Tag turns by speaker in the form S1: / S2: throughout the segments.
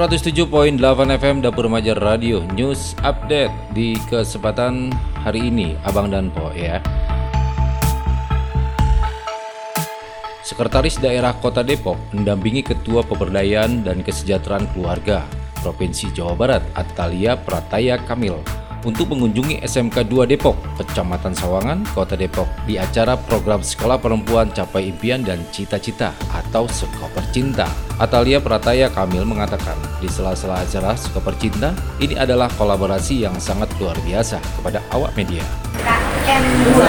S1: 107.8 FM Dapur Remaja Radio News Update di kesempatan hari ini Abang dan Po ya. Sekretaris Daerah Kota Depok mendampingi Ketua Pemberdayaan dan Kesejahteraan Keluarga Provinsi Jawa Barat Atalia Prataya Kamil untuk mengunjungi SMK 2 Depok, Kecamatan Sawangan, Kota Depok di acara program Sekolah Perempuan Capai Impian dan Cita-Cita atau Sekoper Cinta. Atalia Prataya Kamil mengatakan di sela-sela acara Sekoper Cinta ini adalah kolaborasi yang sangat luar biasa kepada awak media.
S2: KM2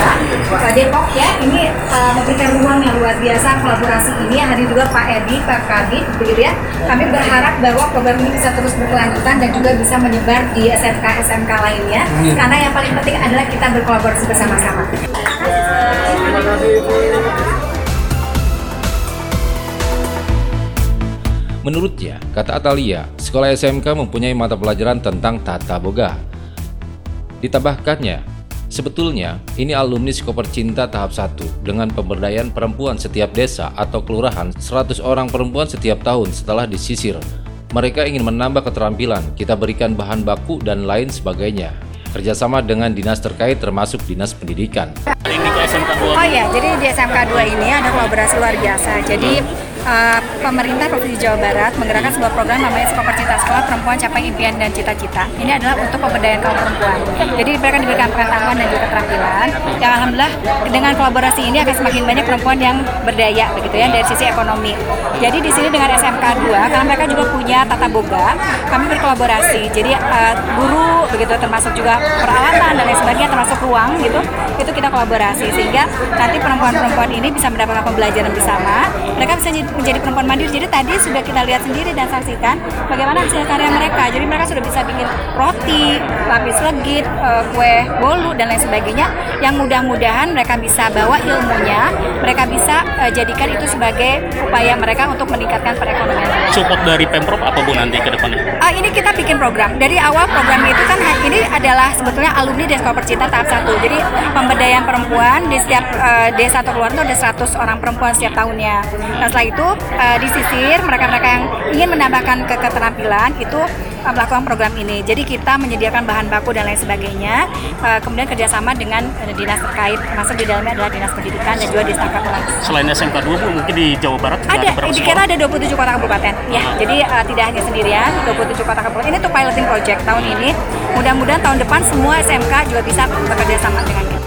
S2: Depok ya ini uh, memberikan ruang yang luar biasa kolaborasi ini yang hadir juga Pak Edi, Pak Kabit begitu ya. Kami berharap bahwa program ini bisa terus berkelanjutan dan juga bisa menyebar di SMK SMK lainnya karena yang paling penting adalah kita berkolaborasi bersama-sama.
S1: Menurutnya, kata Atalia, sekolah SMK mempunyai mata pelajaran tentang tata boga. Ditambahkannya, sebetulnya ini alumni Skoper Cinta tahap 1 dengan pemberdayaan perempuan setiap desa atau kelurahan 100 orang perempuan setiap tahun setelah disisir. Mereka ingin menambah keterampilan, kita berikan bahan baku dan lain sebagainya. Kerjasama dengan dinas terkait termasuk dinas pendidikan.
S2: Oh ya, jadi di SMK 2 ini ada kolaborasi luar biasa. Jadi uh, pemerintah Provinsi Jawa Barat menggerakkan sebuah program namanya Sekolah Cinta Sekolah Perempuan Capai Impian dan Cita-Cita. Ini adalah untuk pemberdayaan kaum perempuan. Jadi mereka diberikan pengetahuan dan juga keterampilan. Yang alhamdulillah dengan kolaborasi ini akan semakin banyak perempuan yang berdaya begitu ya dari sisi ekonomi. Jadi di sini dengan SMK 2 karena mereka juga punya tata boga, kami berkolaborasi. Jadi uh, guru begitu termasuk juga peralatan dan lain sebagainya termasuk ruang gitu. Itu kita kolaborasi sehingga nanti perempuan-perempuan ini bisa mendapatkan pembelajaran bersama. Mereka bisa menjadi perempuan mandiri. Jadi tadi sudah kita lihat sendiri dan saksikan bagaimana hasil karya mereka. Jadi mereka sudah bisa bikin roti, lapis legit, eh, kue bolu dan lain sebagainya yang mudah-mudahan mereka bisa bawa ilmunya, mereka bisa eh, jadikan itu sebagai upaya mereka untuk meningkatkan perekonomian.
S3: Support dari Pemprov apa Bu nanti ke depannya?
S2: Uh, ini kita bikin program. Dari awal program itu kan ini adalah sebetulnya alumni Desa Percinta tahap satu. Jadi pemberdayaan perempuan di setiap uh, desa atau keluarga itu ada 100 orang perempuan setiap tahunnya. Nah setelah itu uh, disisir mereka-mereka yang ingin menambahkan ke keterampilan itu uh, melakukan program ini. Jadi kita menyediakan bahan baku dan lain sebagainya. Uh, kemudian kerjasama dengan uh, dinas terkait, termasuk di dalamnya adalah dinas pendidikan dan juga dinas kabupaten.
S3: Selain SMK 2 Bu, mungkin di Jawa Barat juga
S2: Ada,
S3: ada berapa
S2: di
S3: sekolah?
S2: kita ada 27 kota kabupaten. Ya, jadi uh, tidak hanya sendirian, 27 kota kabupaten. Ini tuh piloting project tahun ini. Mudah-mudahan tahun depan semua SMK juga bisa bekerja sama dengan kita.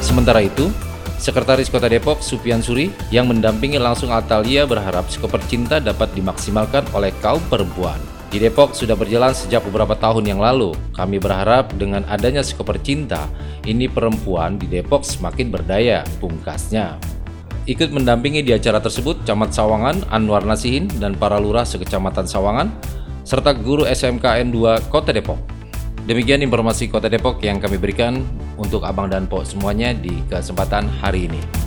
S1: Sementara itu, Sekretaris Kota Depok Supian Suri yang mendampingi langsung Atalia berharap Skoper Cinta dapat dimaksimalkan oleh kaum perempuan. Di Depok sudah berjalan sejak beberapa tahun yang lalu. Kami berharap dengan adanya Skoper Cinta, ini perempuan di Depok semakin berdaya, pungkasnya. Ikut mendampingi di acara tersebut Camat Sawangan Anwar Nasihin dan para lurah sekecamatan Sawangan, serta guru SMKN 2 Kota Depok. Demikian informasi Kota Depok yang kami berikan untuk Abang dan Po semuanya di kesempatan hari ini.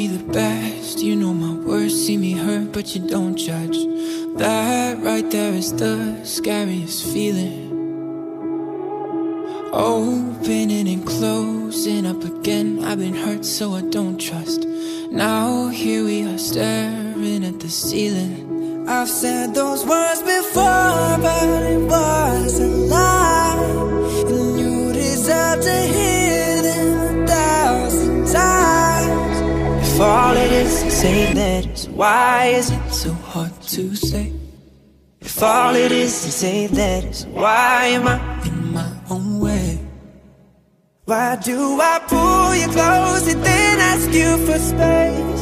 S4: Me the best, you know my worst. See me hurt, but you don't judge. That right there is the scariest feeling. Opening and closing up again. I've been hurt, so I don't trust. Now here we are staring at the ceiling. I've said those words before, but it was a lie. And you deserve to hear all it is say letters, why is it so hard to say? If all it is to say letters, why am I in my own way? Why do I pull you close and then ask you for space?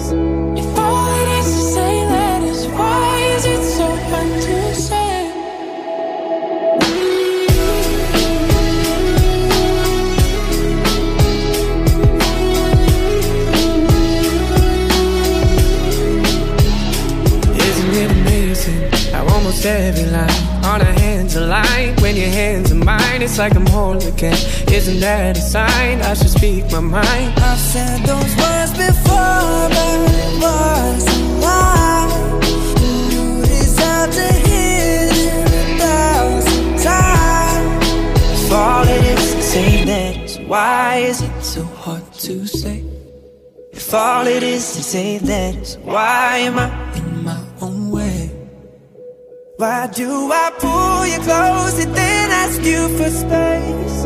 S4: Every line. On our hands are light when your hands are mine it's like i'm whole again. Isn't that a sign? I should speak my mind. I've said those words before but it was a lie. You deserve to hear it a thousand times. If all it is to say that why is it so hard to say. If all it is to say that why am i in my why do I pull you close and then ask you for space?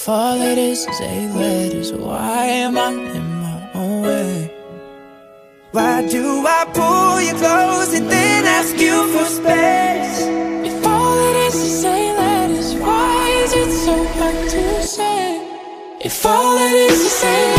S4: If all it is a letters, why am I in my own way? Why do I pull you close and then ask you for space? If all it is is a letters, why is it so hard to say? If all it is is a